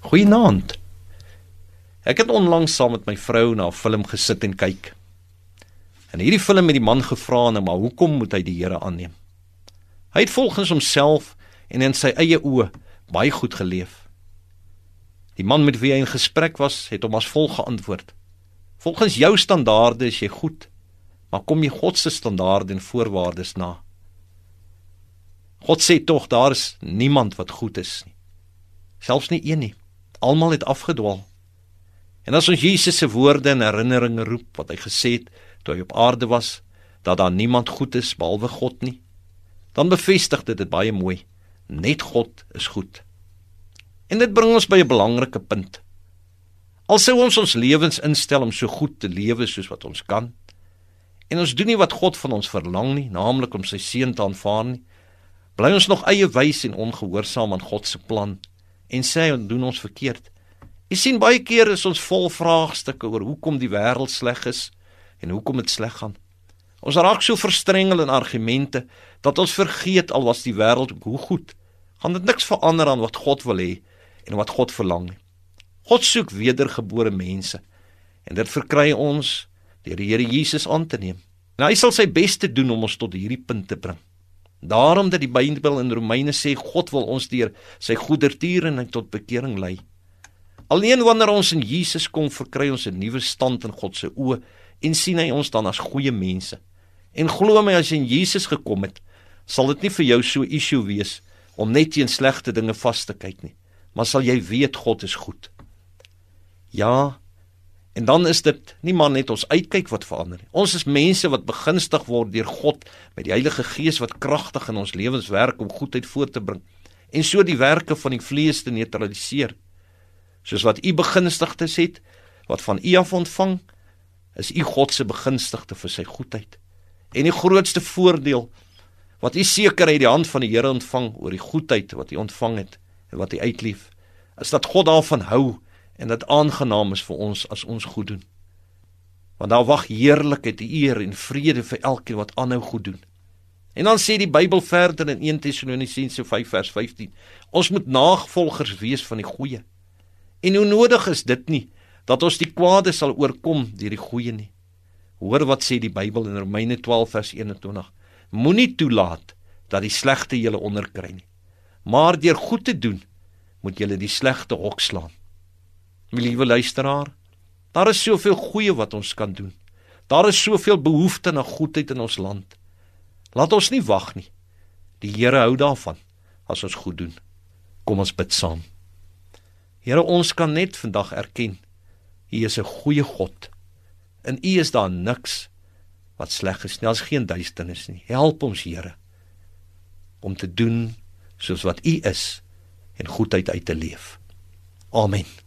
Goeienaand. Ek het onlangs saam met my vrou na 'n film gesit en kyk. En hierdie film het die man gevra nou maar hoekom moet hy die Here aanneem? Hy het volgens homself en in sy eie oë baie goed geleef. Die man met wie hy in gesprek was, het hom as volg geantwoord: Volgens jou standaarde is jy goed, maar kom jy God se standaarde en voorwaardes na? God sê tog daar is niemand wat goed is nie. Selfs nie een nie. Almal het afgedwaal. En as ons Jesus se woorde in herinnering roep wat hy gesê het toe hy op aarde was, dat daar niemand goed is behalwe God nie, dan bevestig dit dit baie mooi. Net God is goed. En dit bring ons by 'n belangrike punt. Al sou ons ons lewens instel om so goed te lewe soos wat ons kan, en ons doen nie wat God van ons verlang nie, naamlik om sy seun te aanvaar nie, bly ons nog eie wys en ongehoorsaam aan God se plan en sê ons doen ons verkeerd. Jy sien baie keer is ons vol vraagstukke oor hoekom die wêreld sleg is en hoekom dit sleg gaan. Ons raak so verstrengel in argumente dat ons vergeet al was die wêreld hoe goed, gaan dit niks verander aan wat God wil hê en wat God verlang nie. God soek wedergebore mense en dit verkry ons deur die Here Jesus aan te neem. En hy sal sy bes te doen om ons tot hierdie punt te bring. Daarom dat die Bybel in Romeine sê God wil ons deur sy goedertierenheid tot bekering lei. Alleen wanneer ons in Jesus kom, verkry ons 'n nuwe stand in God se oë en sien hy ons dan as goeie mense. En glo my as jy in Jesus gekom het, sal dit nie vir jou so issue wees om net teen slegte dinge vas te kyk nie, maar sal jy weet God is goed. Ja, en dan is dit nie maar net ons uitkyk wat verander nie. Ons is mense wat begunstig word deur God met die Heilige Gees wat kragtig in ons lewens werk om goedheid voort te bring en so die werke van die vlees te neutraliseer soos wat u begunstigdes het wat van u af ontvang is u God se begunstigde vir sy goedheid en die grootste voordeel wat u seker uit die hand van die Here ontvang oor die goedheid wat u ontvang het en wat u uitlief is dat God daarvan hou en dit aangenaam is vir ons as ons goed doen want daar wag heerlikheid eer en vrede vir elkeen wat aanhou goed doen en dan sê die Bybel verder in 1 Tessalonisense 5 vers 15 ons moet nagevolgers wees van die goeie En hoe nodig is dit nie dat ons die kwade sal oorkom deur die goeie nie. Hoor wat sê die Bybel in Romeine 12 vers 21. Moenie toelaat dat die slegte julle onderkry nie. Maar deur goed te doen, moet julle die slegte hok slaan. My liewe luisteraar, daar is soveel goeie wat ons kan doen. Daar is soveel behoefte na goedheid in ons land. Laat ons nie wag nie. Die Here hou daarvan as ons goed doen. Kom ons bid saam. Here, ons kan net vandag erken U is 'n goeie God. In U is daar niks wat sleg is nie. Daar's geen duisternis nie. Help ons, Here, om te doen soos wat U is en goedheid uit te leef. Amen.